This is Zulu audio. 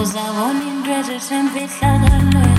uzabona into ezisemfihlakalweni